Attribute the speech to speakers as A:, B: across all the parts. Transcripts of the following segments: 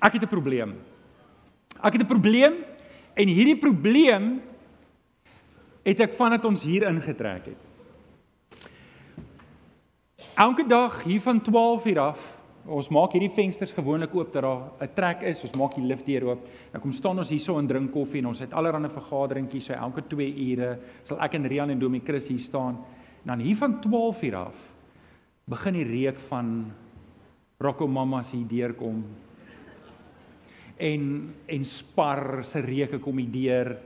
A: Ek het 'n probleem. Ek het 'n probleem en hierdie probleem het ek vandat ons hier ingetrek het. Elke dag hier van 12 uur af, ons maak hierdie vensters gewoonlik oop dat daar 'n trek is, ons maak die liftdeur oop. Dan kom staan ons hierso en drink koffie en ons het allerlei vergaderingkies so elke 2 ure sal ek en Rian en Domie Chris hier staan. En dan hier van 12 uur af begin die reuk van Rocco Mamas hier deurkom. En en Spar se reuke kom hier deur.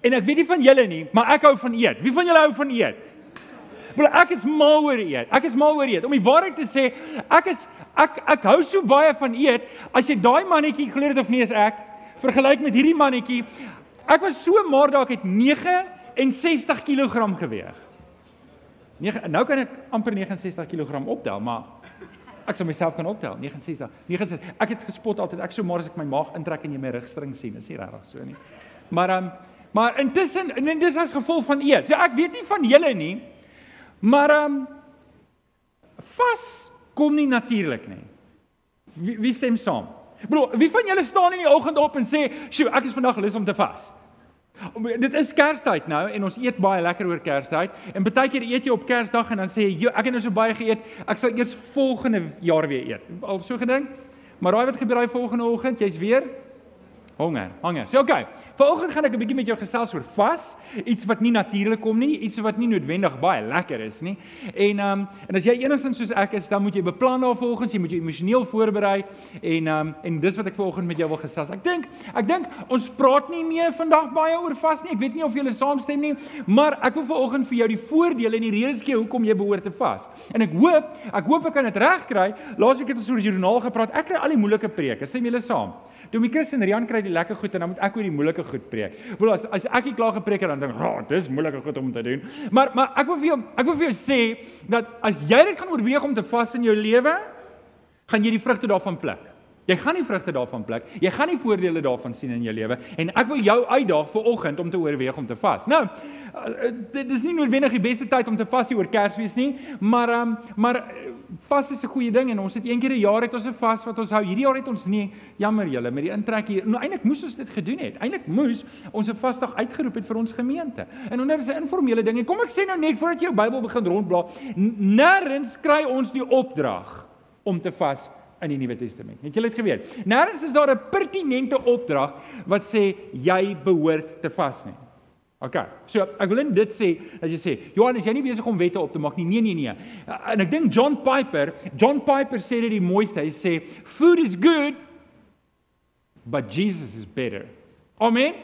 A: En ek weet nie van julle nie, maar ek hou van eet. Wie van julle hou van eet? Maar ek is mal oor eet. Ek is mal oor eet. Om die waarheid te sê, ek is ek ek hou so baie van eet. As jy daai mannetjie glo dit of nie is ek vergelyk met hierdie mannetjie. Ek was so maar dalk het 69 kg geweeg. 9 nou kan ek amper 69 kg optel, maar ek sal myself kan optel 69. 69. Ek het gespot altyd. Ek so maar as ek my maag intrek en jy my rugstring sien, is nie regtig so nie. Maar ehm um, maar intussen en dis as gevolg van eet. So ek weet nie van julle nie. Maar ehm um, vas kom nie natuurlik nie. Wie, wie stem saam? Bro, wie van julle staan in die oggend op en sê, "Sjoe, ek is vandag lus om te vas." Dit is Kerstyd nou en ons eet baie lekker oor Kerstyd. En baie keer eet jy op Kersdag en dan sê jy, "Ek het nou so baie geëet, ek sal eers volgende jaar weer eet." Al so gedink. Maar raai wat gebeur daai volgende oggend? Jy's weer Honger, honger. So okay. Vanoggend gaan ek 'n bietjie met jou gesels oor vas, iets wat nie natuurlik kom nie, iets wat nie noodwendig baie lekker is nie. En ehm um, en as jy enigstens soos ek is, dan moet jy beplan daar volgens, jy moet jou emosioneel voorberei en ehm um, en dis wat ek vanoggend met jou wil gesels. Ek dink, ek dink ons praat nie meer vandag baie oor vas nie. Ek weet nie of julle saamstem nie, maar ek wil vanoggend vir jou die voordele en die redes gee hoekom jy behoort te vas. En ek hoop, ek hoop ek kan dit regkry. Laasweek het ons oor die joernaal gepraat. Ek kry al die moeilike preke. Stem julle saam? My Christen Rian kry die lekker goed en dan moet ek oor die moeilike goed preek. Wil as as ek nie klaar gepreek het dan dink, "Ag, dis moeilike goed om te doen." Maar maar ek wil vir jou ek wil vir jou sê dat as jy dit gaan oorweeg om te vas in jou lewe, gaan jy die vrugte daarvan pluk. Jy gaan nie vrugte daarvan pluk. Jy gaan nie voordele daarvan sien in jou lewe en ek wil jou uitdaag vir oggend om te oorweeg om te vas. Nou, dit is nie noodwendig die beste tyd om te vas oor Kersfees nie, maar um, maar eh, vas is 'n goeie ding en ons het een keer 'n jaar het ons 'n vas wat ons hou. Hierdie jaar het ons nie jammer julle met die intrek hier. Nou eintlik moes ons dit gedoen het. Eintlik moes ons 'n vasdag uitgeroep het vir ons gemeente. En onder is 'n informele ding. En kom ek sê nou net voordat jy jou Bybel begin rondblaai, nêrens kry ons die opdrag om te vas in die Nuwe Testament. Het julle dit geweet? Nêrens is daar 'n pertinente opdrag wat sê jy behoort te vas nie. OK. So ek wil net dit sê dat jy sê, Johannes, jy nie besig om wette op te maak nie. Nee, nee, nee. En ek dink John Piper, John Piper sê dit die mooiste. Hy sê, "Food is good, but Jesus is better." Amen.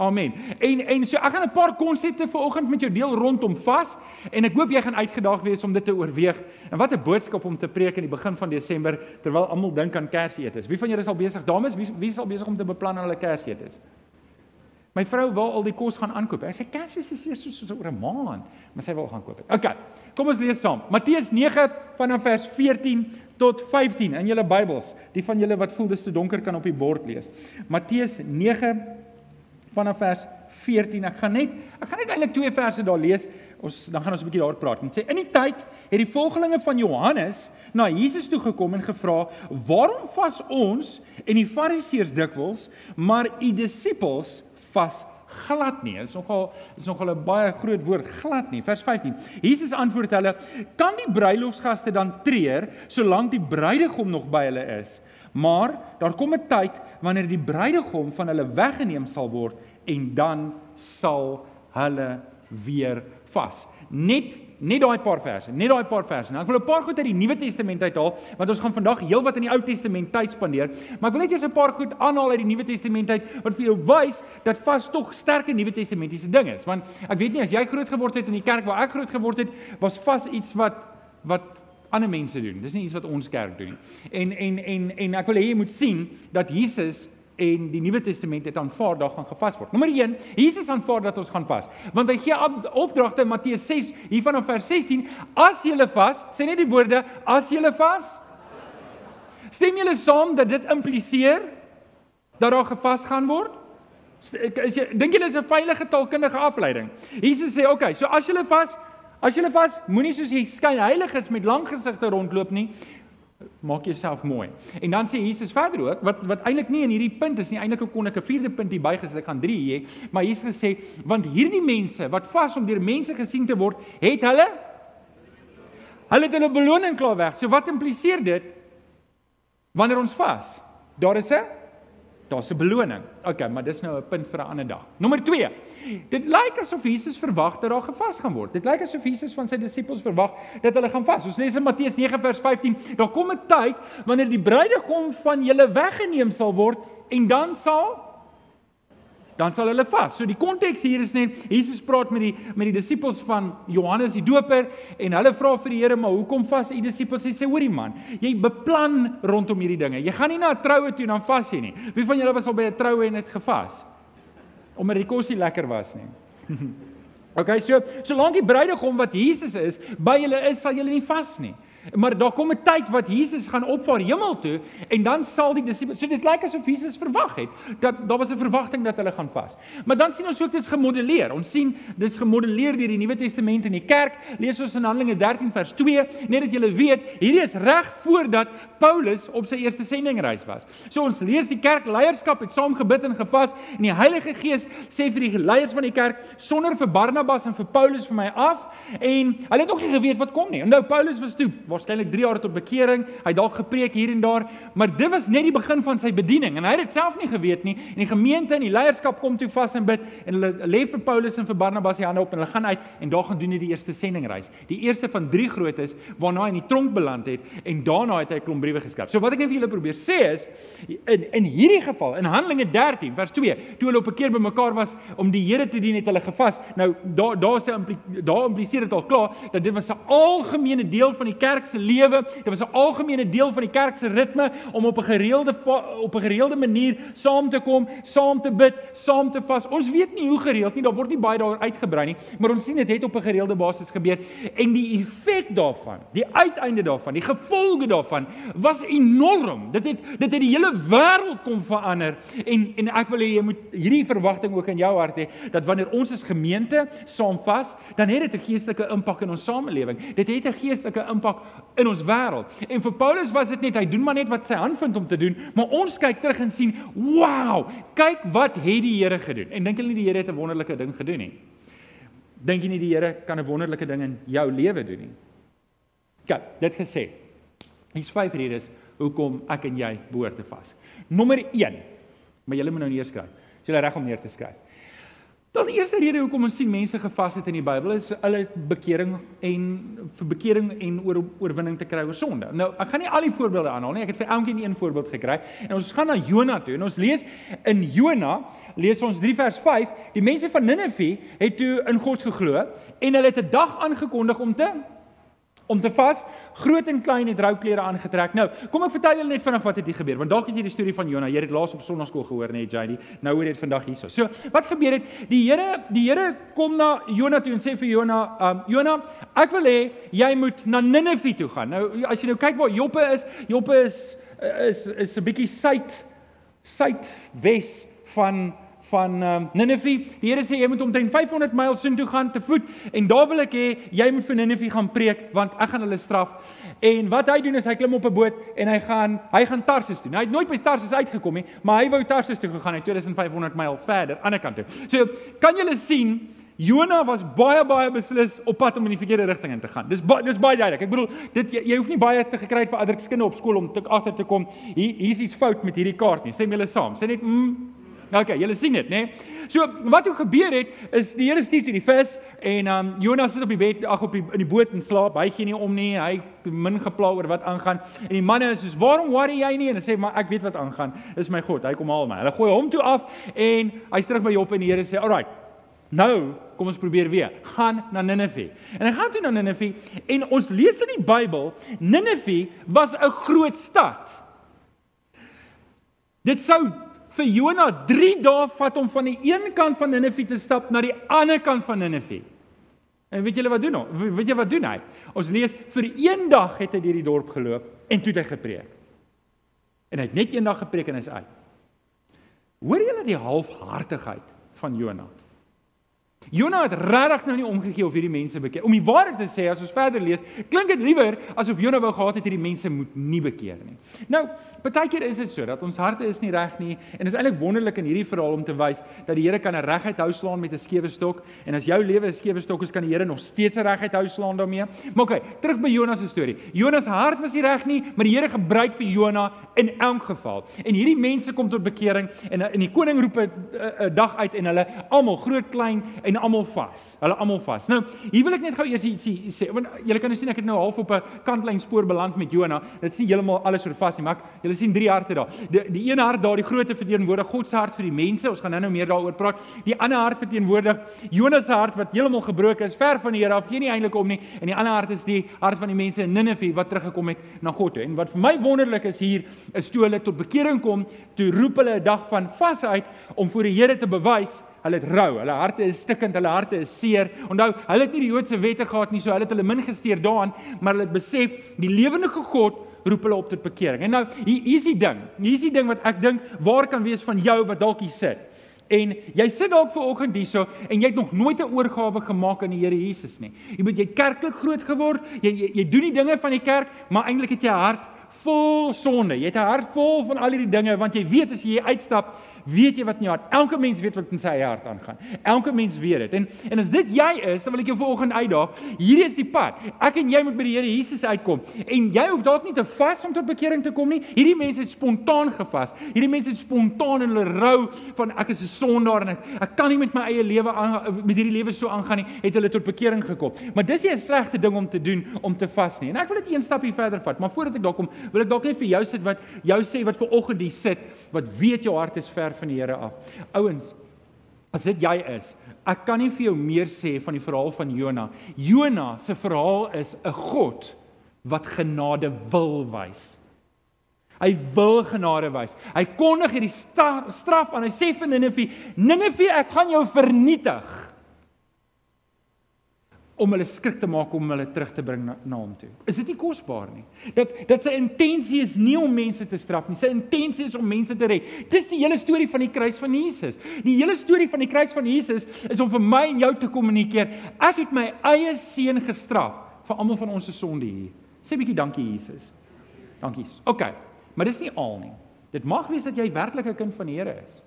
A: Amen. En en so ek gaan 'n paar konsepte vanoggend met jou deel rondom vas en ek hoop jy gaan uitgedaag wees om dit te oorweeg. En wat 'n boodskap om te preek in die begin van Desember terwyl almal dink aan Kersetes. Wie van julle is al besig? Dames, wie wie is al besig om te beplan hulle Kersetes? My vrou wil al die kos gaan aankoop. Sy sê Kersfees is eers so, so, oor 'n maand, maar sy wil gaan koop. Okay. Kom ons lees saam. Matteus 9 vanaf vers 14 tot 15 in julle Bybels. Die van julle wat voel dis te donker kan op die bord lees. Matteus 9 vanaf vers 14. Ek gaan net ek gaan net eintlik twee verse daar lees. Ons dan gaan ons 'n bietjie daaroor praat. Dit sê in die tyd het die volgelinge van Johannes na Jesus toe gekom en gevra: "Waarom vas ons en die Fariseërs dikwels, maar u disippels vas glad nie?" Dit is nogal is nogal 'n baie groot woord, glad nie. Vers 15. Jesus antwoord hulle: "Kan die bruilofsgaste dan treur solank die bruidegom nog by hulle is?" Maar daar kom 'n tyd wanneer die bruidegom van hulle weggeneem sal word en dan sal hulle weer vas. Net net daai paar verse, net daai paar verse. Nou ek wil 'n paar goed uit die Nuwe Testament uithaal want ons gaan vandag heelwat in die Ou Testament tyd spandeer, maar ek wil net eers 'n paar goed aanhaal uit die Nuwe Testament uit wat vir jou wys dat vas tog sterke Nuwe Testamentiese ding is. Want ek weet nie as jy groot geword het in die kerk waar ek groot geword het, was vas iets wat wat ander mense doen. Dis nie iets wat ons kerk doen nie. En en en en ek wil hê jy moet sien dat Jesus en die Nuwe Testament het aanvaar dat gaan gevas word. Nommer 1, Jesus aanvaar dat ons gaan vas. Want hy gee opdragte in Matteus 6 hiervan in vers 16, as jy vas, sê net die woorde as jy vas. Stem julle saam dat dit impliseer dat daar gevas gaan word? Is jy dink julle is 'n veilige taalkundige afleiding? Jesus sê, "Oké, okay, so as jy vas, As jy vas, moenie soos jy skyn heilig is met lang gesigte rondloop nie. Maak jouself mooi. En dan sê Jesus verder ook wat wat eintlik nie in hierdie punt is nie, eintlik kon ek 'n vierde punt hier bygesit, ek gaan 3 hê, maar Jesus gesê want hierdie mense wat vas om deur mense gesien te word, het hulle hulle het hulle beloning klaar weg. So wat impliseer dit wanneer ons vas? Daar is 'n daar's 'n beloning. OK, maar dis nou 'n punt vir 'n ander dag. Nommer 2. Dit lyk asof Jesus verwag dat daar gevas gaan word. Dit lyk asof Jesus van sy disippels verwag dat hulle gaan vas. Ons lees in Matteus 9 vers 15, daar kom 'n tyd wanneer die bruidegom van julle weggeneem sal word en dan sal dan sal hulle vas. So die konteks hier is net Jesus praat met die met die disippels van Johannes die Doper en hulle vra vir die Here, "Maar hoekom vas u disippels?" Hy sê, "Hoorie man, jy beplan rondom hierdie dinge. Jy gaan nie na 'n troue toe en dan vas jy nie. Wie van julle was al by 'n troue en het gevas? Omdat die kos nie lekker was nie." Okay, so solank die bruidegom wat Jesus is by julle is, sal julle nie vas nie. Maar daar kom 'n tyd wat Jesus gaan opvaar hemel toe en dan sal die disippels so dit lyk asof Jesus verwag het dat daar was 'n verwagting dat hulle gaan vas. Maar dan sien ons ook dit is gemodelleer. Ons sien dit is gemodelleer deur die Nuwe Testament in die kerk. Lees ons in Handelinge 13 vers 2, net dat julle weet, hierdie is reg voordat Paulus op sy eerste sendingreis was. So ons lees die kerkleierskap het saam gebid en gepas en die Heilige Gees sê vir die leiers van die kerk sonder vir Barnabas en vir Paulus vir my af en hulle het ook nie geweet wat kom nie. Onthou Paulus was toe waarskynlik 3 jaar tot bekering. Hy dalk gepreek hier en daar, maar dit was net die begin van sy bediening en hy het dit self nie geweet nie. En die gemeente en die leierskap kom toe vas en bid en hulle lê vir Paulus en vir Barnabas die hande op en hulle gaan uit en daar gaan doen hulle die eerste sendingreis. Die eerste van 3 grootes waarna hy in die tronk beland het en daarna het hy 'n klomp briewe geskryf. So wat ek net vir julle probeer sê is in in hierdie geval in Handelinge 13 vers 2, toe hulle op 'n keer bymekaar was om die Here te dien het hulle gevas. Nou daar daar sê daar impliseer dit al klaar dat dit was 'n algemene deel van die kerk kerk se lewe. Dit was 'n algemene deel van die kerk se ritme om op 'n gereelde op 'n gereelde manier saam te kom, saam te bid, saam te vas. Ons weet nie hoe gereeld nie, daar word nie baie daaroor uitgebrei nie, maar ons sien dit het op 'n gereelde basis gebeur en die effek daarvan, die uiteinde daarvan, die gevolge daarvan was enorm. Dit het dit het die hele wêreld kom verander en en ek wil hê jy moet hierdie verwagting ook in jou hart hê dat wanneer ons as gemeente saam vas, dan het dit 'n geestelike impak in ons samelewing. Dit het 'n geestelike impak in ons wêreld. En vir Paulus was dit net hy doen maar net wat sy hand vind om te doen, maar ons kyk terug en sien, "Wow, kyk wat het die Here gedoen." En dink jy nie die Here het 'n wonderlike ding gedoen nie? Dink jy nie die Here kan 'n wonderlike ding in jou lewe doen nie? Kyk, dit gesê. Hier's vyf redes hoekom ek en jy behoort te vas. Nommer 1. Maar jy moet nou neerskryf. Jy het reg om neer te skryf. Dan die eerste rede hoekom ons sien mense gevas het in die Bybel is hulle bekering en vir bekering en oor oorwinning te kry oor sonde. Nou, ek gaan nie al die voorbeelde aanhaal nie. Ek het vir elkeen een voorbeeld gekry. En ons gaan na Jona toe en ons lees in Jona, lees ons 3 vers 5, die mense van Ninive het toe in God geglo en hulle het 'n dag aangekondig om te om te vas. Groot en klein het rouklere aangetrek. Nou, kom ek vertel julle net vanaf wat het hier gebeur. Want dalk het jy die storie van Jona, jy het dit laas op sonnaarskool gehoor, nee JD. Nou hoor jy dit vandag hierso. So, wat gebeur het? Die Here, die Here kom na Jona toe en sê vir Jona, um Jona, ek wil hê jy moet na Ninive toe gaan. Nou, as jy nou kyk waar Joppe is, Joppe is is is 'n bietjie suid suidwes van van um, Ninive. Die Here sê jy moet omtrent 500 myl soontoe gaan te voet en daar wil ek hê jy moet vir Ninive gaan preek want ek gaan hulle straf. En wat hy doen is hy klim op 'n boot en hy gaan hy gaan Tarsus toe. Nou, hy het nooit by Tarsus uitgekom nie, maar hy wou Tarsus toe gegaan het 2500 myl verder aan die ander kant toe. So kan julle sien Jona was baie baie beslis op pad om in die verkeerde rigting in te gaan. Dis ba dis baie duidelik. Ek bedoel, dit jy, jy hoef nie baie te gekry het vir ander skinde op skool om te agter te kom. Hier hier's iets fout met hierdie kaart nie. Stem julle saam? Sê net mm, Okay, julle sien dit, né? Nee? So wat hoe gebeur het is die Here stuur toe die vis en um Jonas sit op die bed ag op die in die boot en slaap. Hy gee nie om nie. Hy min gepla oor wat aangaan. En die manne is soos, "Waarom worry jy nie?" En hy sê, "Maar ek weet wat aangaan. Dis my God. Hy kom haal my." Hulle gooi hom toe af en hy's terug by Job en die Here sê, "Alright. Nou, kom ons probeer weer. Gaan na Ninive." En hy gaan toe na Ninive en ons lees in die Bybel, Ninive was 'n groot stad. Dit sou vir Jona 3 dae vat om van die een kant van Ninive te stap na die ander kant van Ninive. En weet julle wat doen hom? Weet jy wat doen hy? Ons lees vir een dag het hy deur die dorp geloop en toe het hy gepreek. En hy het net een dag gepreek en hy's uit. Hoor julle die halfhartigheid van Jona? Jona het regtig nou nie omgegee of hierdie mense bekeer. Om die waarheid te sê, as ons verder lees, klink dit liewer asof Jona wou gehad het hierdie mense moet nie bekeer nie. Nou, baie keer is dit so dat ons harte is nie reg nie en dit is eintlik wonderlik in hierdie verhaal om te wys dat die Here kan 'n reguit hou slaan met 'n skewe stok en as jou lewe 'n skewe stok is, kan die Here nog steeds 'n reguit hou slaan daarmee. Maar okay, terug by Jona se storie. Jona se hart was nie reg nie, maar die Here gebruik vir Jona in elk geval. En hierdie mense kom tot bekering en in die koning roep 'n dag uit en hulle almal groot klein en almal vas. Hulle almal vas. Nou, hier wil ek net gou eers ietsie sê. Want julle kan nou sien ek het nou half op 'n kantlyn spoor beland met Jona. Dit sien heeltemal alles oor vas nie, maar julle sien drie harte daar. Die die een hart daar, die grootte verteenwoordig God se hart vir die mense. Ons gaan nou-nou meer daaroor praat. Die ander hart verteenwoordig Jona se hart wat heeltemal gebroken is, ver van die Here af, geen nie eintlik om nie. En die ander hart is die hart van die mense in Ninive wat teruggekom het na God toe. En wat vir my wonderlik is hier, is toe hulle tot bekering kom, toe roep hulle 'n dag van vas uit om voor die Here te bewys Hulle het rou, hulle harte is stikkend, hulle harte is seer. Onthou, hulle het nie die Joodse wette gehad nie, so hulle het hulle min gesteer daaraan, maar hulle het besef die lewende God roep hulle op tot bekering. En nou, hier is die ding. Hier is die ding wat ek dink waar kan wees van jou wat dalk hier sit. En jy sit dalk ver oggend hierso en jy het nog nooit 'n oorgawe gemaak aan die Here Jesus nie. Jy moet jy kerklik groot geword. Jy, jy jy doen die dinge van die kerk, maar eintlik het jy hart vol sonde. Jy het 'n hart vol van al hierdie dinge want jy weet as jy uitstap weet jy wat in jou hart. Elke mens weet wat in sy hart aangaan. Elke mens weet dit. En en as dit jy is, dan wil ek jou vanoggend uitdaag. Hierdie is die pad. Ek en jy moet by die Here Jesus uitkom. En jy hoef dalk nie te vas om tot bekering te kom nie. Hierdie mense het spontaan gevas. Hierdie mense het spontaan in hulle rou van ek is 'n sondaar en ek, ek kan nie met my eie lewe met hierdie lewe so aangaan nie, het hulle tot bekering gekom. Maar dis nie 'n slegte ding om te doen om te vas nie. En ek wil dit een stapie verder vat, maar voordat ek daar kom, wil ek dalk net vir jou sit wat jou sê wat vanoggend hier sit, wat weet jou hart is ver van die Here af. Ouens, as dit jy is, ek kan nie vir jou meer sê van die verhaal van Jona. Jona se verhaal is 'n God wat genade wil wys. Hy wil genade wys. Hy kondig hierdie straf aan. Hy sê vir Ninive, Ninive, ek gaan jou vernietig om hulle skrik te maak om hulle terug te bring na, na hom toe. Is dit nie kosbaar nie? Dat dat sy intensie is nie om mense te straf nie. Sy intensie is om mense te red. Dis die hele storie van die kruis van Jesus. Die hele storie van die kruis van Jesus is om vir my en jou te kommunikeer. Ek het my eie seun gestraf vir almal van ons se sonde hier. Sê bietjie dankie Jesus. Dankie. OK. Maar dis nie al nie. Dit mag wees dat jy werklik 'n kind van die Here is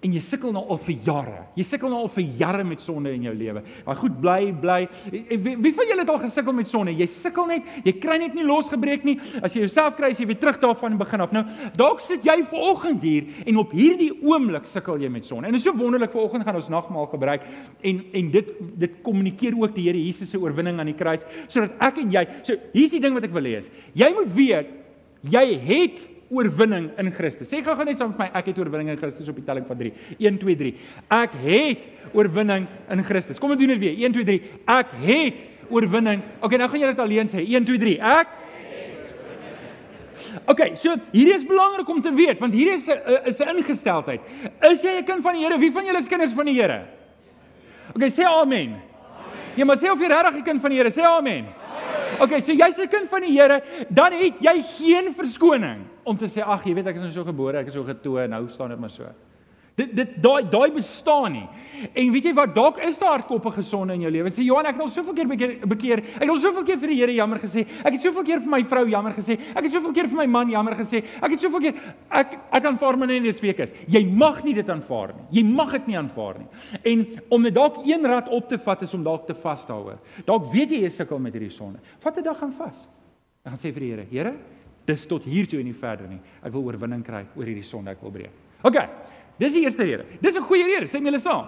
A: en jy sukkel nou al vir jare. Jy sukkel nou al vir jare met sonde in jou lewe. Maar goed, bly, bly. Wie, wie van julle het al gesukkel met sonde? Jy sukkel net, jy kry net nie losgebreek nie. As jy jouself kry, as jy weer terug daarvan begin af. Nou, dalk sit jy ver oggend hier en op hierdie oomblik sukkel jy met sonde. En dit is so wonderlik ver oggend gaan ons nagmaal gebruik en en dit dit kommunikeer ook die Here Jesus se oorwinning aan die kruis sodat ek en jy, so hier's die ding wat ek wil lees. Jy moet weet jy het oorwinning in Christus. Sê gou-gou net saam met my, ek het oorwinning in Christus op die telling van 3. 1 2 3. Ek het oorwinning in Christus. Kom ons doen dit weer. 1 2 3. Ek het oorwinning. Okay, nou gaan jy dit alleen sê. 1 2 3. Ek Okay, so hierdie is belangrik om te weet want hierdie is 'n is 'n ingesteldheid. Is jy 'n kind van die Here? Wie van julle is kinders van die Here? Okay, sê amen. Amen. Jy moet sê of jy regtig 'n kind van die Here. Sê amen. Okay, so jy's 'n kind van die Here, dan het jy geen verskoning om te sê ag, jy weet ek is nou so gebore, ek is so getoe, nou staan dit maar so. Dit dit daai daai bestaan nie. En weet jy wat dalk is daar hardkoppige sonde in jou lewe. Sê Johan, ek het al soveel keer bekeer, bekeer. Ek het al soveel keer vir die Here jammer gesê. Ek het soveel keer vir my vrou jammer gesê. Ek het soveel keer vir my man jammer gesê. Ek het soveel keer ek ek aanvaar maar net dis week is. Jy mag nie dit aanvaar nie. Jy mag dit nie aanvaar nie. En om dit dalk een rad op te vat is om dalk te vas daaroor. Dalk weet jy jy sukkel met hierdie sonde. Vat 'n dag gaan vas. Ek gaan sê vir die Here, Here, dis tot hier toe en nie verder nie. Ek wil oorwinning kry oor hierdie sonde ek wil breek. OK. Dis die eerste rede. Dis 'n goeie rede, sê my hulle saam.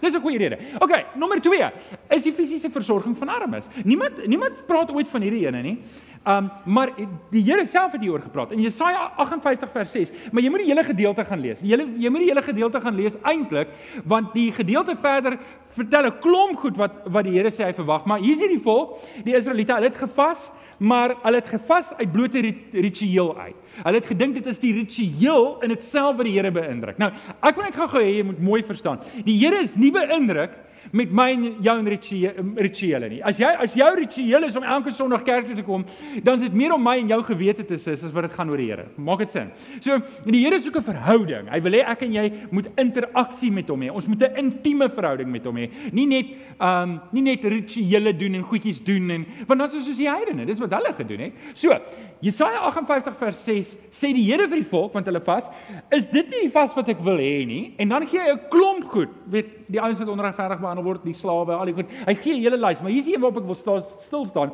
A: Dis 'n goeie rede. OK, nommer 2 is die fisiese versorging van armes. Niemand niemand praat ooit van hierdie ene nie. Um maar die Here self het hieroor gepraat in Jesaja 58 vers 6, maar jy moet die hele gedeelte gaan lees. Jy jy moet die hele gedeelte gaan lees eintlik want die gedeelte verder vertel 'n klomp goed wat wat die Here sê hy verwag, maar hier is hierdie volk, die Israeliete, hulle het gevas, maar hulle het gevas uit blote ritueel uit. Hulle het gedink dit is die ritueel in dit self wat die Here beïndruk. Nou, ek wil net gou-gou hê jy moet mooi verstaan. Die Here is nie beïndruk met my en jou en rituele nie. As jy as jou ritueel is om elke Sondag kerk toe te kom, dan is dit meer om my en jou gewete te sis as wat dit gaan oor die Here. Maak dit sin? So, die Here soek 'n verhouding. Hy wil hê ek en jy moet interaksie met hom hê. Ons moet 'n intieme verhouding met hom hê. Nie net um nie net rituele doen en goedjies doen en want dan is dit soos die heidene. Dis wat hulle gedoen het. So, Jesaja 58 vers 6 sê die Here vir die volk want hulle vas, is dit nie die vas wat ek wil hê nie? En dan gee hy 'n klomp goed. Weet die ouens wat onregverdig behandel word, die slawe, al die goed. Hy gee 'n hele lys, maar hier is een waarop ek wil staan stil staan.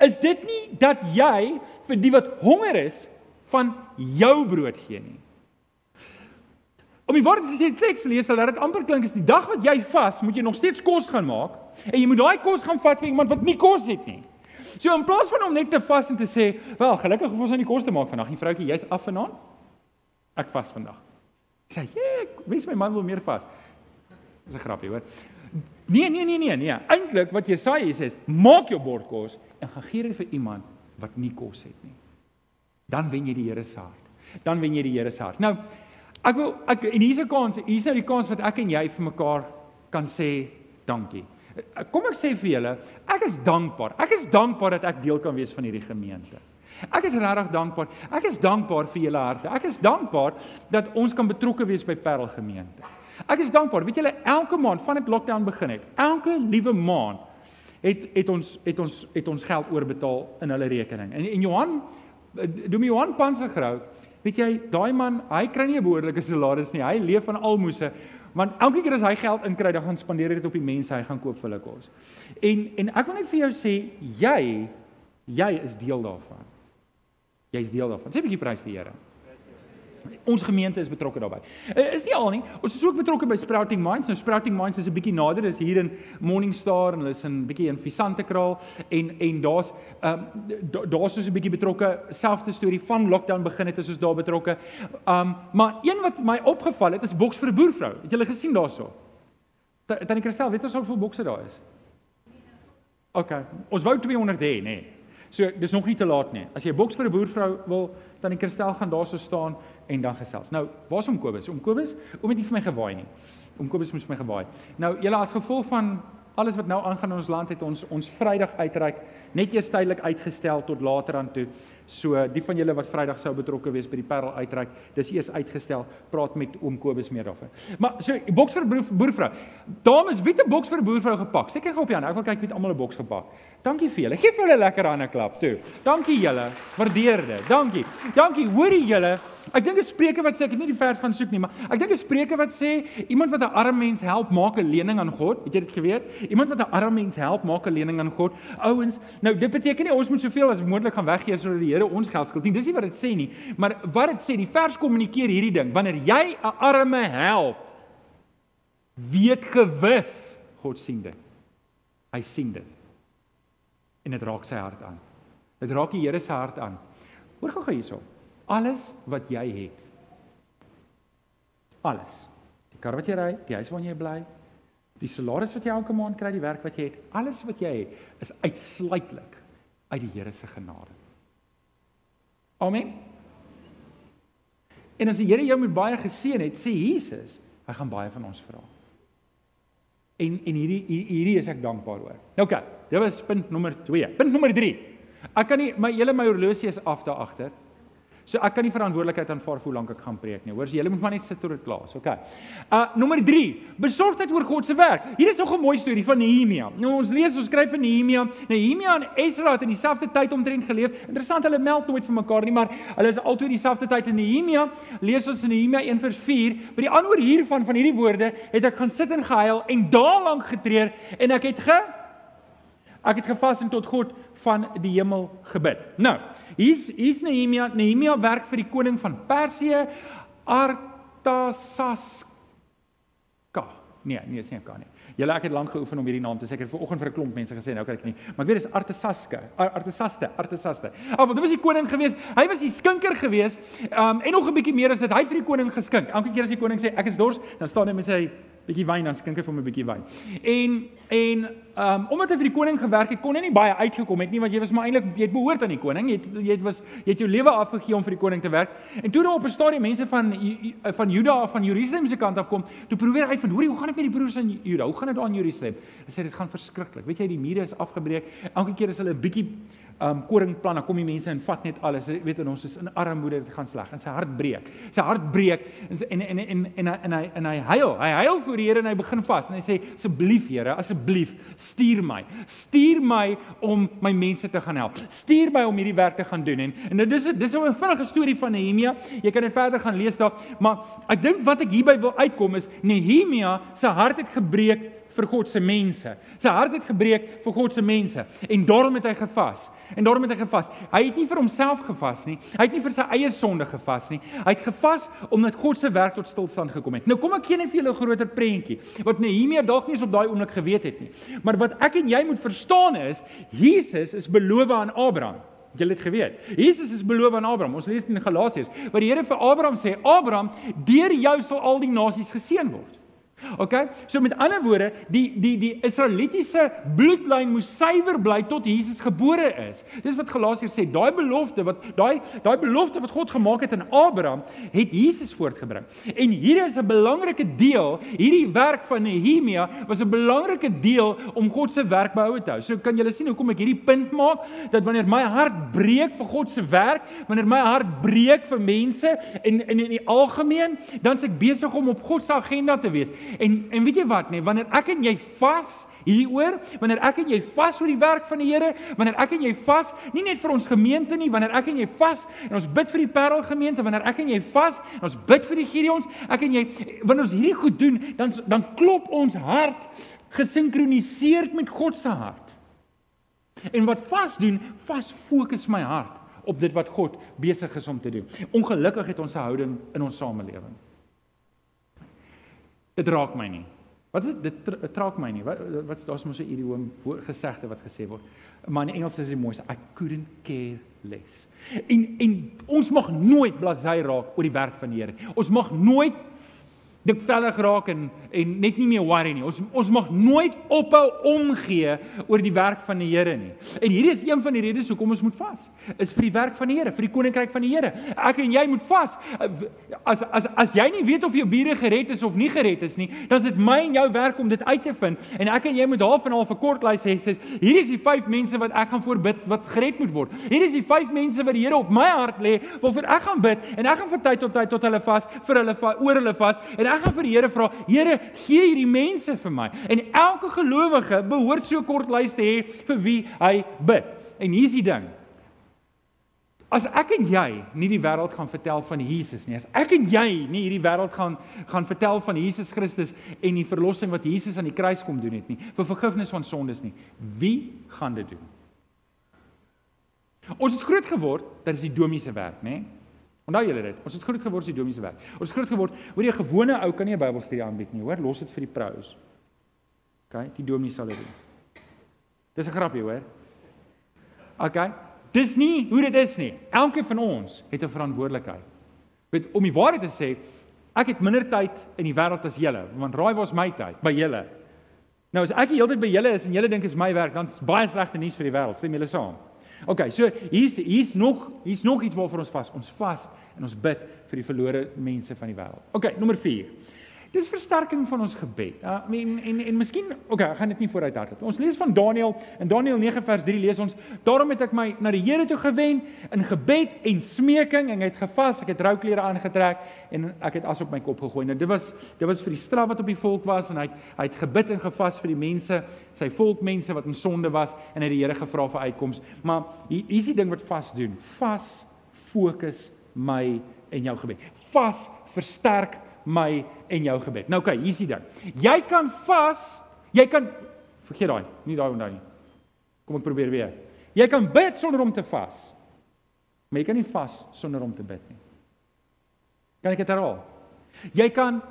A: Is dit nie dat jy vir die wat honger is van jou brood gee nie? Om die woorde te sê die teks lees, sal dit amper klink is die dag wat jy vas, moet jy nog steeds kos gaan maak en jy moet daai kos gaan vat vir iemand wat nie kos het nie. So in plaas van om net te vas en te sê, "Wel, gelukkig of ons nou die kos te maak vandag, nie vroutjie, jy's af vanaand." Ek vas vandag. Ek sê, "Ja, wens my man wil meer vas." Dis 'n grapie, hoor. Nee, nee, nee, nee, nee. Eintlik wat Jesaja sê is, maak jou bord kos en gaan gee dit vir iemand wat nie kos het nie. Dan wen jy die Here se hart. Dan wen jy die Here se hart. Nou, ek wil ek en hier's 'n kans, hier's nou die kans wat ek en jy vir mekaar kan sê dankie. Kom ek sê vir julle, ek is dankbaar. Ek is dankbaar dat ek deel kan wees van hierdie gemeente. Ek is regtig dankbaar. Ek is dankbaar vir julle harte. Ek is dankbaar dat ons kan betrokke wees by Parel gemeente. Ek is dankbaar. Weet julle, elke maand van dit lockdown begin het, elke liewe maand het het ons het ons het ons geld oorbetaal in hulle rekening. En en Johan doen Johan Pansegrou, weet jy, daai man, hy kry nie 'n behoorlike salaris nie. Hy leef van almoses. Want elke keer as hy geld inkry, dan gaan spandeer hy dit op die mense, hy gaan koop vir hulle kos. En en ek wil net vir jou sê, jy jy is deel daarvan. Jy's deel daarvan. Sê 'n bietjie prys die Here. Ons gemeente is betrokke daarbey. Uh, is nie al nie. Ons is ook betrokke by Sprouting Minds. Nou Sprouting Minds is 'n bietjie nader, is hier in Morningstar en hulle is in bietjie in Visantekraal en en daar's ehm um, daar's so 'n bietjie betrokke selfde storie van lockdown begin het as ons daar betrokke. Um maar een wat my opgeval het is boks vir 'n boervrou. Het julle gesien daarso? Tannie Christel, weet ons hoeveel bokse daar is? OK. Ons wou 200 hê, nê. Nee. So dis nog nie te laat nie. As jy 'n boks vir 'n boervrou wil, dan die kristel gaan daarso staan en dan gesels. Nou, waar's om Kobus? Om Kobus, oom het nie vir my gewaai nie. Om Kobus moes my gewaai. Nou, julle as gevolg van alles wat nou aangaan in ons land het ons ons Vrydag uitreik net eers tydelik uitgestel tot later aan toe. So die van julle wat Vrydag sou betrokke wees by die Parel uitreik, dis eers uitgestel. Praat met oom Kobus meer daarvan. Maar so boks vir boervrou. Dames, wie het 'n boks vir boervrou gepak? Seker gou op Jan. Ek wil kyk wie het almal 'n boks gepak. Dankie vir julle. Geef hulle lekker hande klap toe. Dankie julle. Waardeer dit. Dankie. Dankie. Hoorie julle. Ek dink 'n spreuke wat sê ek het nie die vers gaan soek nie, maar ek dink 'n spreuke wat sê iemand wat 'n arm mens help, maak 'n lening aan God. Het jy dit geweet? Iemand wat 'n arm mens help, maak 'n lening aan God. Ouens, nou dit beteken nie ons moet soveel as moontlik gaan weggee sodat die Here ons geld skuld nie. Dis nie wat dit sê nie, maar wat dit sê, die vers kommunikeer hierdie ding. Wanneer jy 'n arme help, weet gewis God sien dit. Hy sien dit en dit raak sy hart aan. Dit raak die Here se hart aan. Hoor gou gou hierso. Alles wat jy het. Alles. Die kar wat jy ry, die huis waarin jy bly, die salaris wat jy elke maand kry, die werk wat jy het, alles wat jy het is uitsluitlik uit die Here se genade. Amen. En as die Here jou met baie geseën het, sê Jesus, hy gaan baie van ons vra. En en hierdie hierdie is ek dankbaar oor. Nou oké, dit was punt nommer 2. Punt nommer 3. Ek kan nie my hele my horlosie is af daar agter. So ek kan nie verantwoordelikheid aanvaar vir hoe lank ek gaan preek nie. Hoor, so julle moet maar net sit tot dit klaar is. Okay. Uh nommer 3, besorgdheid oor God se werk. Hier is nog 'n mooi storie van Nehemia. Nou ons lees, ons skryf van Nehemia. Nehemia en Esra het in dieselfde tyd omtrent geleef. Interessant, hulle meld nooit vir mekaar nie, maar hulle is altyd dieselfde tyd in Nehemia. Lees ons in Nehemia 1 vers 4. By die antwoord hiervan van hierdie woorde het ek gaan sit en gehuil en daal lank getreur en ek het ge ek het gevas en tot God van die hemel gebid. Nou, hier's hier's Nehemia. Nehemia werk vir die koning van Persië, Artasasta. Nee, nee, dis nie kan nie. Julle ek het lank geoefen om hierdie naam te sê. Ek het vanoggend vir 'n klomp mense gesê, nou kan ek nie. Maar ek weet dis Artasaska, Artasaste, Artasaste. Ag, want dit was die koning gewees. Hy was die skinker gewees. Um en nog 'n bietjie meer as dit. Hy het vir die koning geskink. Elke keer as die koning sê ek is dors, dan staan hy met sy bietjie wyn dan skink hy vir hom 'n bietjie wyn. En en ehm um, omdat hy vir die koning gewerk het, kon hy nie baie uitgekom het nie want jy was maar eintlik jy het behoort aan die koning. Jy het jy het was jy het jou lewe afgegee om vir die koning te werk. En toe daar op 'n stadium mense van van Juda af van Jerusalem se kant af kom, toe probeer uitvind, hoorie, hoe gaan dit met die broers in Juda? Hoe gaan dit daar in Jerusalem? Hy sê dit gaan verskriklik. Weet jy, die mure is afgebreek. Elke keer as hulle 'n bietjie um koringplan, dan kom die mense en vat net alles. Jy weet en ons is in armoede, dit gaan sleg. En sy hart breek. Sy hart breek en en en en en, en hy en hy huil. Hy huil voor die Here en hy begin vas en hy sê asseblief Here, asseblief stuur my. Stuur my om my mense te gaan help. Stuur my om hierdie werk te gaan doen. En en dit is dis 'n vinnige storie van Nehemia. Jy kan dit verder gaan lees daar, maar ek dink wat ek hierby wil uitkom is Nehemia se hart het gebreek vir God se mense. Sy hart het gebreek vir God se mense en daarom het hy gevas. En daarom het hy gevas. Hy het nie vir homself gevas nie. Hy het nie vir sy eie sonde gevas nie. Hy het gevas omdat God se werk tot stilstand gekom het. Nou kom ek gee net vir julle 'n groter prentjie wat Nehemia dalk nie eens op daai oomblik geweet het nie. Maar wat ek en jy moet verstaan is, Jesus is beloof aan Abraham. Jy het geweet. Jesus is beloof aan Abraham. Ons lees in Galasiërs waar die Here vir Abraham sê: "Abraham, deur jou sal al die nasies geseën word." OK? So met ander woorde, die die die Israelitiese bloedlyn moes suiwer bly tot Jesus gebore is. Dis wat Galasiërs sê, daai belofte wat daai daai belofte wat God gemaak het aan Abraham, het Jesus voortgebring. En hier is 'n belangrike deel, hierdie werk van Nehemia was 'n belangrike deel om God se werk behoue te hou. So kan julle sien hoekom ek hierdie punt maak dat wanneer my hart breek vir God se werk, wanneer my hart breek vir mense en in in die algemeen, dan is ek besig om op God se agenda te wees. En en weet jy wat nê, nee, wanneer ek en jy vas hieroor, wanneer ek en jy vas oor die werk van die Here, wanneer ek en jy vas, nie net vir ons gemeente nie, wanneer ek en jy vas en ons bid vir die Parel gemeente, wanneer ek en jy vas en ons bid vir die Gideons, ek en jy wanneer ons hierdie goed doen, dan dan klop ons hart gesinkroniseerd met God se hart. En wat vas doen, vas fokus my hart op dit wat God besig is om te doen. Ongelukkig het ons 'n houding in ons samelewing. Dit raak my nie. Wat is dit dit raak my nie. Wat wat daar's mos 'n idiom gesegde wat gesê word. Maar in Engels is dit mooi. I couldn't care less. En en ons mag nooit blasey raak oor die werk van die Here. Ons mag nooit dik vellig raak en en net nie meer worry nie. Ons ons mag nooit ophou omgee oor die werk van die Here nie. En hierdie is een van die redes hoekom ons moet vas. Is vir die werk van die Here, vir die koninkryk van die Here. Ek en jy moet vas. As as as jy nie weet of jou bure gered is of nie gered is nie, dan is dit my en jou werk om dit uit te vind. En ek en jy moet half en half 'n kort lys hê sê, hier is die vyf mense wat ek gaan voorbid wat gered moet word. Hier is die vyf mense wat die Here op my hart lê waarvoor ek gaan bid en ek gaan van tyd tot tyd tot hulle vas vir hulle oor hulle vas en ek gaan vir die Here vra, Here, gee hierdie mense vir my. En elke gelowige behoort so 'n kort lys te hê vir wie hy bid. En hier's die ding. As ek en jy nie die wêreld gaan vertel van Jesus nie, as ek en jy nie hierdie wêreld gaan gaan vertel van Jesus Christus en die verlossing wat Jesus aan die kruis kom doen het nie, vir vergifnis van sondes nie, wie gaan dit doen? Ons het groot geword dat dit die domie se werk, nê? Onthou julle dit? Ons het groot geword as die domies werk. Ons het groot geword, hoor jy 'n gewone ou kan nie 'n Bybelstudie aanbied nie, hoor? Los dit vir die pros. OK, die domies sal dit doen. Dis 'n grapjie, hoor? OK. Dis nie hoe dit is nie. Elkeen van ons het 'n verantwoordelikheid. Weet om die waarheid te sê, ek het minder tyd in die wêreld as julle, want raai waar is my tyd? By julle. Nou as ek die hele tyd by julle is en julle dink is my werk, dan is baie slegte nuus vir die wêreld. Stem julle saam? OK, so hier's hier's nog hier's nog iets waarvoor ons vas. Ons vas en ons bid vir die verlore mense van die wêreld. OK, nommer 4. Dis versterking van ons gebed. Uh, en en en miskien, okay, ek gaan dit nie vooruit hardop. Ons lees van Daniël in Daniël 9 vers 3 lees ons: "Daarom het ek my na die Here toe gewend in gebed en smeking en ek het gevas, ek het rou klere aangetrek en ek het as op my kop gegooi." Nou dit was dit was vir die straf wat op die volk was en hy hy het gebid en gevas vir die mense, sy volkmense wat in sonde was en hy het die Here gevra vir uitkoms. Maar hier is die ding wat vas doen. Vas fokus my en jou gebed. Vas versterk my en jou gebed. Nou oké, okay, hier's die ding. Jy kan vas, jy kan vergeet daai, nie daai onthou nie. Kom ek probeer weer. Jy kan bid sonder om te vas. Maar jy kan nie vas sonder om te bid nie. Kan ek dit herhaal? Jy kan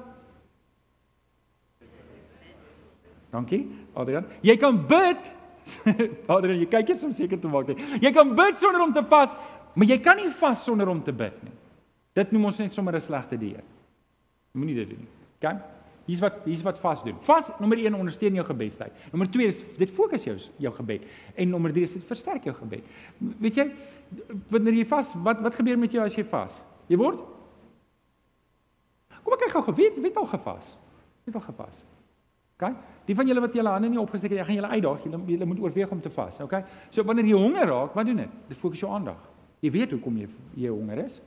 A: Dankie, Adrian. Jy kan bid Adrian, jy kyk eers om seker te maak. Jy kan bid sonder om te vas, maar jy kan nie vas sonder om te bid nie. Dit noem ons net sommer 'n slegte dieet. Moenie dit doen nie. OK? Hier's wat hier's wat vas doen. Vas nommer 1 ondersteun jou gebedstyd. Nommer 2 is dit fokus jou jou gebed. En nommer 3 is dit versterk jou gebed. Weet jy wanneer jy vas, wat wat gebeur met jou as jy vas? Jy word Kom ek kyk gou, weet weet al gevas. Het al gepas. OK? Die van julle wat julle hande nie opgesteek het, ek gaan julle uitdaag, julle julle moet oorweeg om te vas, OK? So wanneer jy honger raak, wat doen dit? Dit fokus jou aandag. Jy weet hoekom jy jy honger is.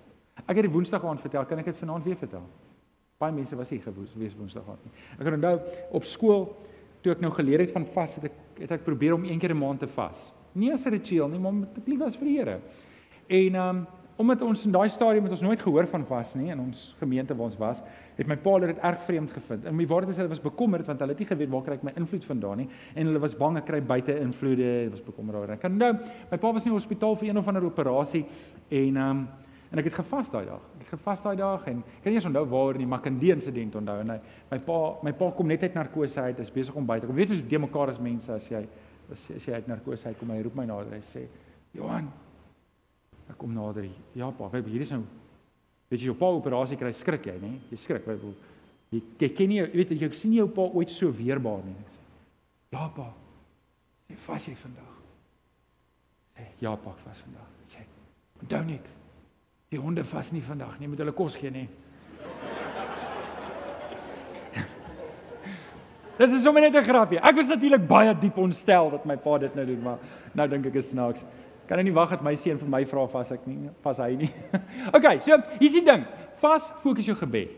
A: Ek het dit Woensdag aand vertel, kan ek dit vanaand weer vertel? Baie mense was hier gewoes wees Woensdag aand nie. Ek onthou op skool toe ek nou geleer het van vas, het ek het ek probeer om een keer 'n maand te vas. Nie as 'n ritueel nie, maar om te lief was vir die Here. En um, omdat ons in daai stadium het ons nooit gehoor van vas nie in ons gemeente waar ons was, het my pa dit erg vreemd gevind. En my waarde is hulle was bekommerd want hulle het nie geweet waar kry ek my invloed vandaan nie en hulle was bang ek kry buite invloede, hulle was bekommerd daaroor. Ek kan nou, my pa was in die hospitaal vir een of ander operasie en um, En ek het gevas daai dag. Ek het gevas daai dag en ek kan nie eens onthou waar nie, maar kan die insident onthou en hy my pa my pa kom net uit narkose uit, is besig om buite. Ek weet hoe de mekaar as mense as jy as, as jy uit narkose uit kom, hy roep my nader en hy sê: "Johan, ek kom nader. Ja pa, weet hier is nou weet jy jou pa operasie kry skrik jy, nê? Jy skrik, weet jy jy ken nie, weet jy, jy sien jou pa ooit so weerbaar nie. Ek sê: "Ja pa. Sê vas jy vandag?" Sê: "Ja pa, vas vandag." Sê: "Onthou net Die honde vas nie vandag nie, moet hulle kos gee nie. Dit is sommer net 'n grapjie. Ek was natuurlik baie diep ontstel dat my pa dit nou doen, maar nou dink ek is snaaks. Kan nie wag dat my seun vir my vra vas ek nie, vas hy nie. okay, so hier's die ding. Vas fokus jou gebed.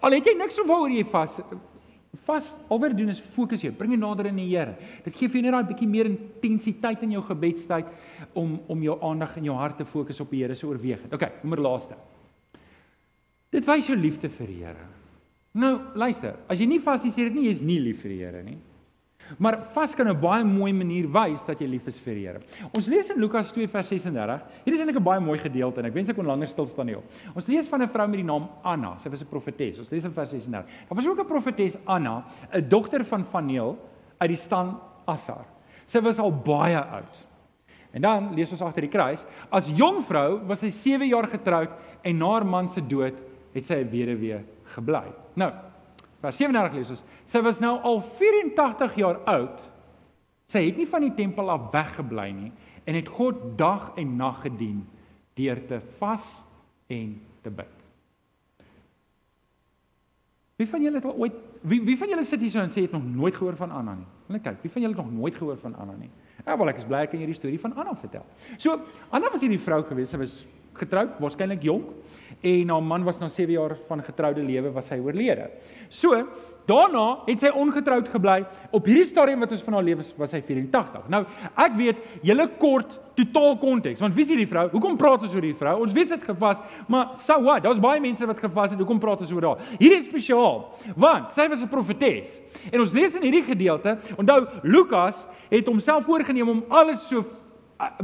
A: Al het jy niks oor jy vas vas alweer doen is fokus jou, bring jou nader aan die Here. Dit gee vir jou net daai bietjie meer intensiteit in jou gebedstyd om om jou aandag en jou hart te fokus op die Here se oorweging. OK, nommer laaste. Dit wys jou liefde vir die Here. Nou, luister, as jy nie vas is, sê dit nie jy's nie lief vir die Here nie. Maar vas kan 'n baie mooi manier wys dat jy lief is vir die Here. Ons lees in Lukas 2 vers 36. Hier is eintlik 'n baie mooi gedeelte en ek wens ek kon langer stil staan hier. Ons lees van 'n vrou met die naam Anna. Sy was 'n profetes. Ons lees in vers 36. Daar was ook 'n profetes Anna, 'n dogter van Vaneel uit die stam Assar. Sy was al baie oud. En dan lees ons agter die kruis, as jong vrou was sy 7 jaar getroud en na haar man se dood het sy 'n weduwee gebly. Nou, vers 37 lees ons Sy was nou al 84 jaar oud. Sy het nie van die tempel af weggebly nie en het God dag en nag gedien deur te vas en te bid. Wie van julle het al ooit wie wie van julle sit hier so en sê het nog nooit gehoor van Anna nie? Net kyk, wie van julle het nog nooit gehoor van Anna nie? Ja, wel ek is bly ek kan hierdie storie van Anna vertel. So, Anna was hierdie vrou gewees, sy was getroud, waarskynlik jonk en haar man was na 7 jaar van getroude lewe was hy oorlede. So, daarna het sy ongetroud gebly. Op hierdie stadium wat ons van haar lewe was sy 84. Nou, ek weet julle kort totaal konteks. Want wie is hierdie vrou? Hoekom praat ons oor hierdie vrou? Ons weet sy het gevas, maar so what? Daar's baie mense wat gevas het. Hoekom praat ons oor haar? Hierdie is spesiaal, want sy was 'n profetes. En ons lees in hierdie gedeelte, onthou Lukas het homself voorgenem om alles so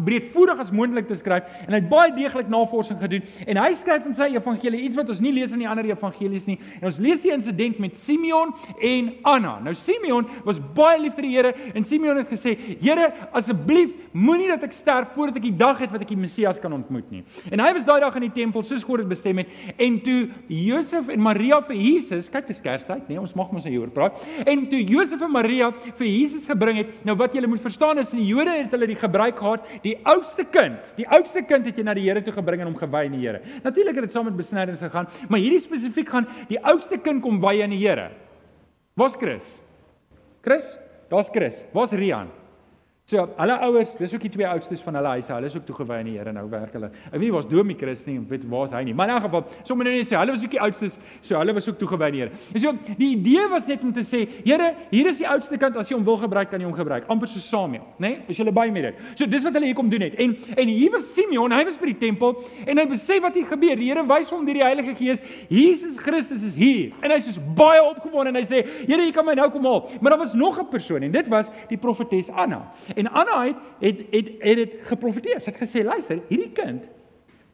A: breedvoerig as moontlik te skryf en hy het baie deeglik navorsing gedoen en hy skryf in sy evangelie iets wat ons nie lees in die ander evangelies nie. En ons lees die insident met Simeon en Anna. Nou Simeon was baie lief vir die Here en Simeon het gesê Here asseblief moenie dat ek sterf voordat ek die dag het wat ek die Messias kan ontmoet nie. En hy was daai dag in die tempel soos God dit bestem het en toe Josef en Maria vir Jesus kyk dis Kerstyd nee ons mag mos hieroor praat. En toe Josef en Maria vir Jesus gebring het nou wat jy moet verstaan is die Jode het hulle die gebruik gehad gehad, die oudste kind, die oudste kind het jy na die Here toe gebring en hom gewy aan die Here. Natuurlik het dit saam met besnydings gegaan, maar hierdie spesifiek gaan die oudste kind kom wy aan die Here. Waar's Chris? Chris? Daar's Chris. Waar's Rian? So, hulle ouers, dis ook die twee oudstes van hulle huise. Hulle is ook toegewy aan die Here nou werk hulle. Ek weet nie waar's Domie Chris nie, weet waar's hy nie. Maar in elk geval, sommer net sê, hulle was ook die oudstes, so hulle was ook toegewy aan die Here. En so, die idee was net om te sê, Here, hier is die oudste kind, as jy hom wil gebruik, kan jy hom gebruik. Amper so Samuel, né? Nee? As jy baie met dit. So, dis wat hulle hier kom doen het. En en hier was Simeon, hy was by die tempel en hy besef wat hier gebeur. Die Here wys hom deur die Heilige Gees, Jesus Christus is hier. En hy's so baie opgewonde en hy sê, Here, jy kan my nou kom haal. Maar daar was nog 'n persoon en dit was die profetes Anna. Anna het het het het dit geprofeteer. Sy het gesê, luister, hierdie kind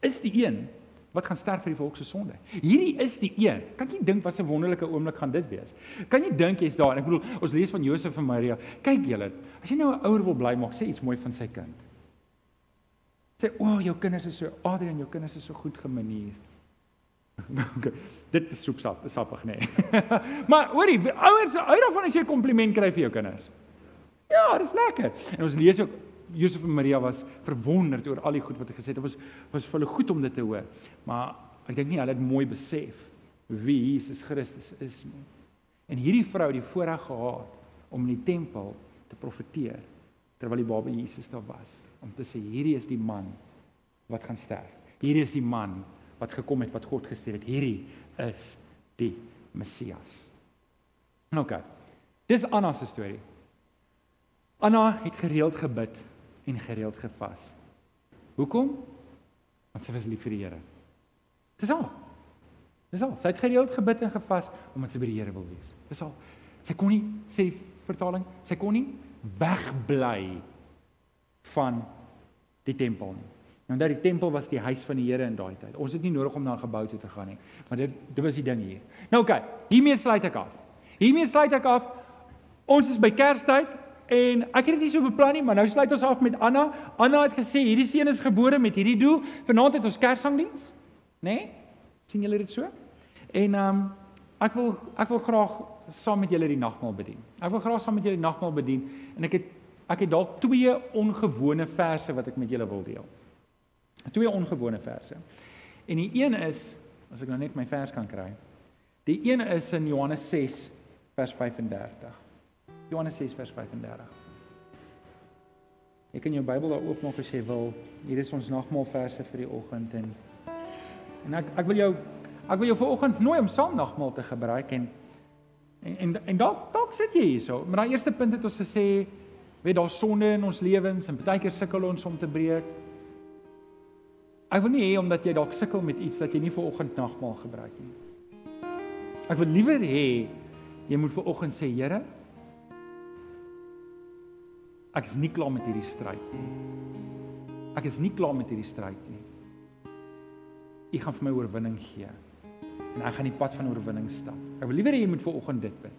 A: is die een wat gaan sterf vir die volks se sonde. Hierdie is die een. Kan jy dink wat 'n wonderlike oomblik gaan dit wees? Kan jy dink jy's daar? Ek bedoel, ons lees van Josef en Maria. Kyk julle, as jy nou 'n ouer wil bly maak, sê iets mooi van sy kind. Sê, "O, oh, jou kinders is so, Adrian, jou kinders is so goed gemanier." okay. Dit is soepsap, sappig nê. Nee. maar hoorie, ouers hou daarvan as jy 'n kompliment kry vir jou kinders. Ja, dis lekker. En ons lees ook Josef en Maria was verwonderd oor al die goed wat hy gesê het. Dit was was vir hulle goed om dit te hoor. Maar ek dink nie hulle het mooi besef wie Jesus Christus is nie. En hierdie vrou het die voorreg gehad om in die tempel te profeteer terwyl die baba Jesus daar was om te sê hierdie is die man wat gaan sterf. Hierdie is die man wat gekom het wat God gestuur het. Hierdie is die Messias. OK. Dis Anna se storie. Anna het gereeld gebid en gereeld gevas. Hoekom? Want sy was lief vir die Here. Dis al. Dis al. Sy het gereeld gebid en gevas omdat sy by die Here wil wees. Dis al. Sy kon nie sê vertaling, sy kon nie wegbly van die tempel nie. Nou dat die tempel was die huis van die Here in daai tyd. Ons het nie nodig om na 'n gebou toe te gaan nie, maar dit dit was die ding hier. Nou oké, okay, hiermee sluit ek af. Hiermee sluit ek af. Ons is by Kerstyd en ek het dit nie so beplan nie, maar nou sluit ons af met Anna. Anna het gesê hierdie seun is gebore met hierdie doel. Vanaand het ons Kersangdiens, né? Nee? sien julle dit so? En ehm um, ek wil ek wil graag saam met julle die nagmaal bedien. Ek wil graag saam met julle die nagmaal bedien en ek het ek het dalk twee ongewone verse wat ek met julle wil deel. Twee ongewone verse. En die een is as ek nou net my vers kan kry. Die een is in Johannes 6 vers 35. Johannes 6 vers 35. Ek kan jou Bybel daar oopmaak as jy wil. Hier is ons nagmaal verse vir die oggend en en ek ek wil jou ek wil jou vir oggend nooi om saam nagmaal te gebruik en en en, en dalk dalk sit jy hierso. Maar daai eerste punt het ons gesê weet daar sonde in ons lewens en baie keer sukkel ons om te breek. Ek wil nie hê omdat jy dalk sukkel met iets dat jy nie vir oggend nagmaal gebruik nie. Ek wil liewer hê jy moet vir oggend sê Here ek is nie klaar met hierdie stryd nie. Ek is nie klaar met hierdie stryd nie. U gaan vir my oorwinning gee en ek gaan die pad van oorwinning stap. Ek wil liewer hê jy moet vir oggend dit bid.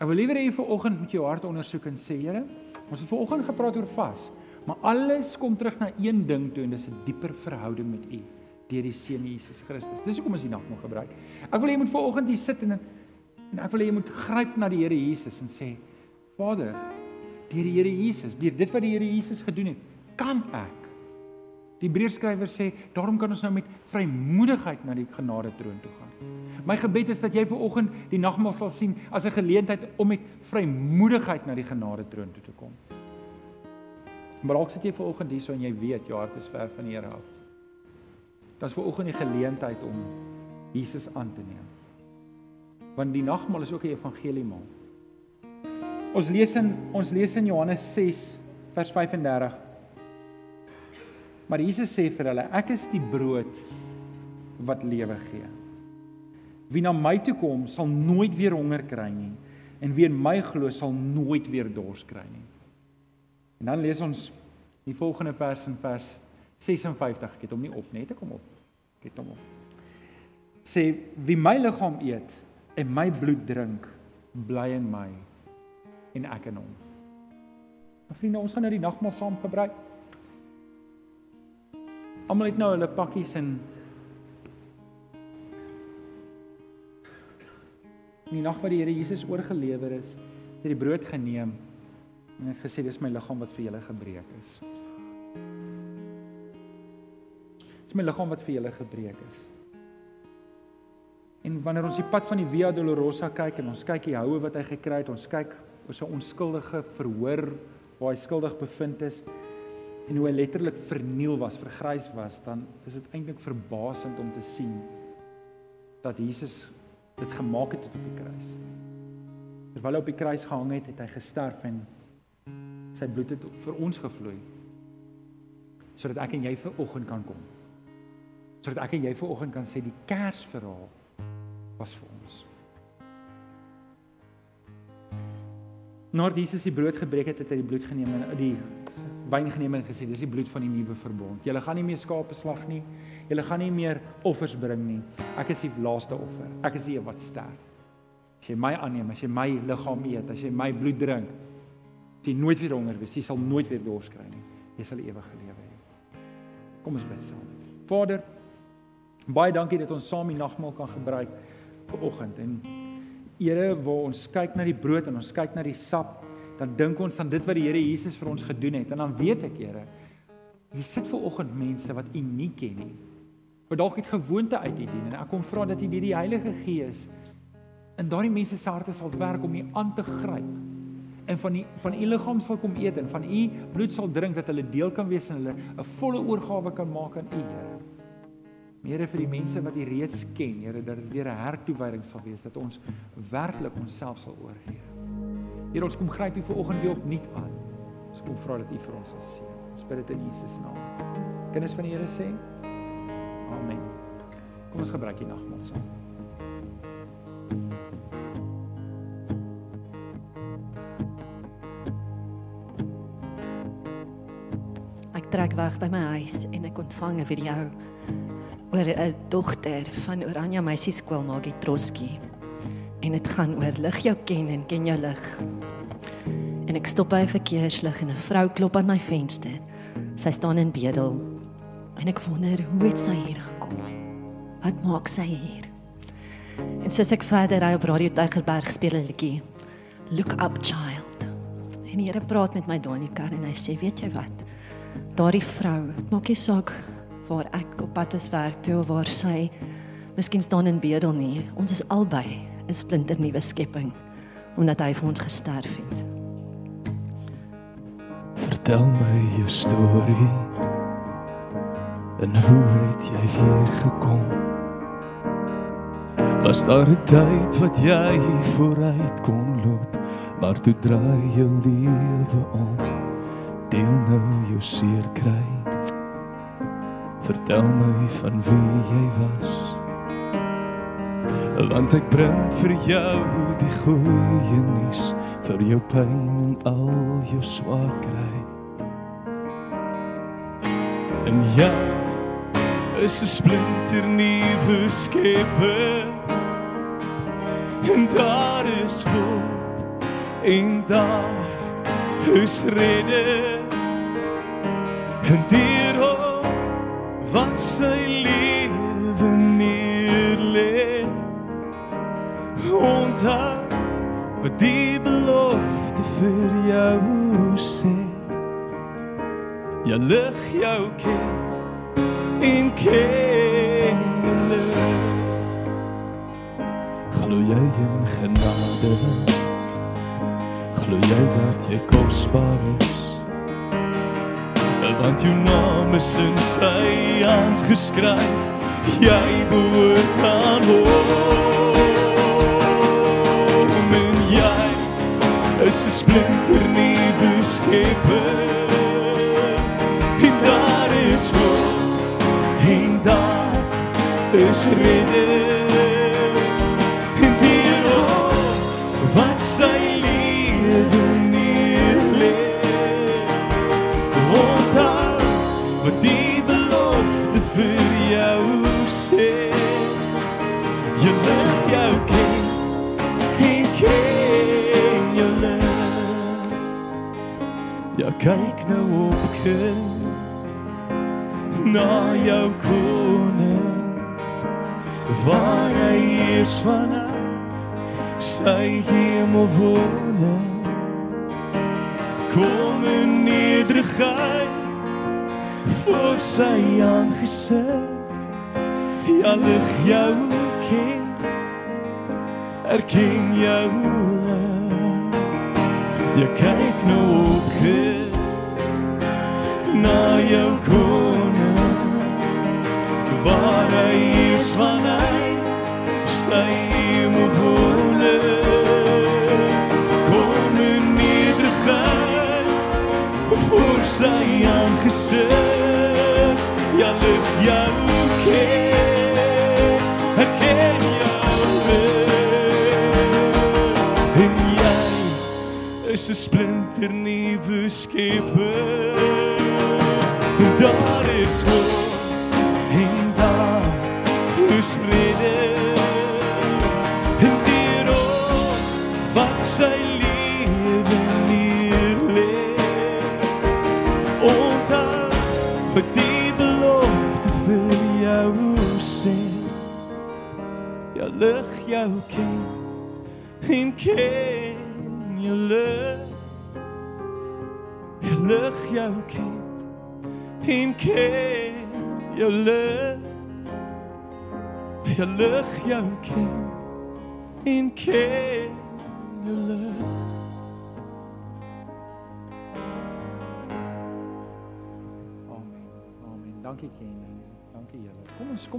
A: Ek wil liewer hê jy vir oggend met jou hart ondersoek en sê Here, ons het ver oggend gepraat oor vas, maar alles kom terug na een ding toe en dis 'n dieper verhouding met U deur die seun Jesus Christus. Dis hoekom ons die nagmaal gebruik. Ek wil hê jy moet ver oggend hier sit en en ek wil hê jy moet gryp na die Here Jesus en sê Vader, deur die Here Jesus, deur dit wat die Here Jesus gedoen het, kan ek Die Hebreërskrywer sê, daarom kan ons nou met vrymoedigheid na die genade troon toe gaan. My gebed is dat jy ver oggend die nagmaal sal sien as 'n geleentheid om met vrymoedigheid na die genade troon toe te kom. Maar dalk sit jy ver oggend hier so en jy weet jou hart is ver van die Here af. Dit is ver oggend die geleentheid om Jesus aan te neem. Want die nagmaal is ook 'n evangelie maal. Ons lees in ons lees in Johannes 6 vers 35 Maar Jesus sê vir hulle: Ek is die brood wat lewe gee. Wie na my toe kom, sal nooit weer honger kry nie, en wie in my glo, sal nooit weer dors kry nie. En dan lees ons die volgende vers in vers 56. Ek het hom nie op net ek kom op. Ek het hom op. Sê wie my liggaam eet en my bloed drink, bly in my en ek in hom. Vriende, ons gaan nou die nagmaal saam gebruik. Almal het nou hulle pakkies en In die nag wat die Here Jesus oorgelewer is, het hy die brood geneem en het gesê dis my liggaam wat vir julle gebreek is. Dis my liggaam wat vir julle gebreek is. En wanneer ons die pad van die Via Dolorosa kyk en ons kyk die houe wat hy gekry het, ons kyk oor sy onskuldige verhoor waar hy skuldig bevind is, en hoe hy letterlik verniel was, vergrys was, dan is dit eintlik verbasend om te sien dat Jesus dit gemaak het op die kruis. Terwyl hy op die kruis gehang het, het hy gesterf en sy bloed het vir ons gevloei sodat ek en jy vir oggend kan kom. Sodat ek en jy vir oggend kan sê die Kersverhaal was vir ons. Nadat Jesus die brood gebreek het, het hy die bloed geneem en die wyn geneem en gesê dis die bloed van die nuwe verbond. Julle gaan nie meer skape slag nie. Julle gaan nie meer offers bring nie. Ek is die laaste offer. Ek is die een wat sterf. As jy my aanneem, as jy my liggaam eet, as jy my bloed drink, jy nooit weer honger wees. Jy sal nooit weer dors kry nie. Jy sal ewige lewe hê. Kom ons bid saam. Vader, Baie dankie dat ons saam die nagmaal kan gebruik vir oggend en Here, waar ons kyk na die brood en ons kyk na die sap, dan dink ons aan dit wat die Here Jesus vir ons gedoen het en dan weet ek, Here, hier sit ver oggend mense wat U nie ken nie. Wat dalk het gewoonte uit U dien en ek kom vra dat U deur die Heilige Gees in daardie mense se harte sal werk om U aan te gryp en van die van u liggaam sal kom eet en van u bloed sal drink dat hulle deel kan wees en hulle 'n volle oorgawe kan maak aan u Here. Here vir die mense wat U reeds ken, Here, dat dit weer 'n hertoewyding sal wees dat ons werklik onsself sal oorgee. Here, ons kom gryp U vanoggend weer opnuut aan. Ons kom vra dat U vir ons sal seën. Ons bid dit in Jesus naam. Kinders van die Here sê: Amen. Kom ons gebruik die nagmaal saam.
B: Ek trek weg by my huis en ek ontvang 'n video oor 'n dogter van Oranje Meisie Skool Magie Troski. En dit gaan oor lig jou ken en ken jou lig. En ek stop by 'n verkeerslig en 'n vrou klop aan my venster. Sy staan in bedel. En ek wonder hoe het sy hier gekom? Wat maak sy hier? En soos ek verder ry op Radio Tygerberg speel 'n liedjie. Look up child. En die Here praat met my daar in die kar en hy sê, "Weet jy wat? Daardie vrou, dit maak nie saak waar ek op pad is werk toe of waar sy miskien staan in bedel nie. Ons is albei 'n splinter nuwe skepping omdat hy vir ons gesterf het.
C: Vertel my jou storie. En hoe het jy hier gekom? Was daar 'n tyd wat jy vooruit kon loop, maar toe draai jou lewe om. Deel nou jou seer kry. Vertel my van wie jy was. Want ek bring vir jou die goeie nuus vir jou pyn en al jou swaar kry. En jy is 'n splinter nuwe skepe. En daar is hoop en daar is rede. En hom wat sy lewe neerlê. Onthou wat die belofte vir jou sê. Jy lig jou ken in ken Glo jy in genade? Glo jy dat jy kosbaar is? Want jou naam is in sy hand geskryf. Jy behoort aan hom. En jy is 'n splinter nuwe skepe. Kyk nou op kind, na jou koning, waar hy is vanuit sy hemel woning. Kom in nederigheid voor sy aangesig. Ja, lig jou ken, erken jou lig. Jy kyk jou koning, waar hy is vanuit sy hemel woning. Kom in nederigheid voor sy aangesig. Ja, lig jou jy is 'n splinter nuwe skepe. En daar is hoop, en daar is vrede. En die rook wat sy lewe neerlê. Onthou wat die belofte vir jou sê Ja lig jou ken en ken jou lig Ja lig jou ken en ken jou lig Ja lig jou ken en ken jou lig
A: Amen. Amen. Dankie Ken. Dankie julle. Kom ons kom ons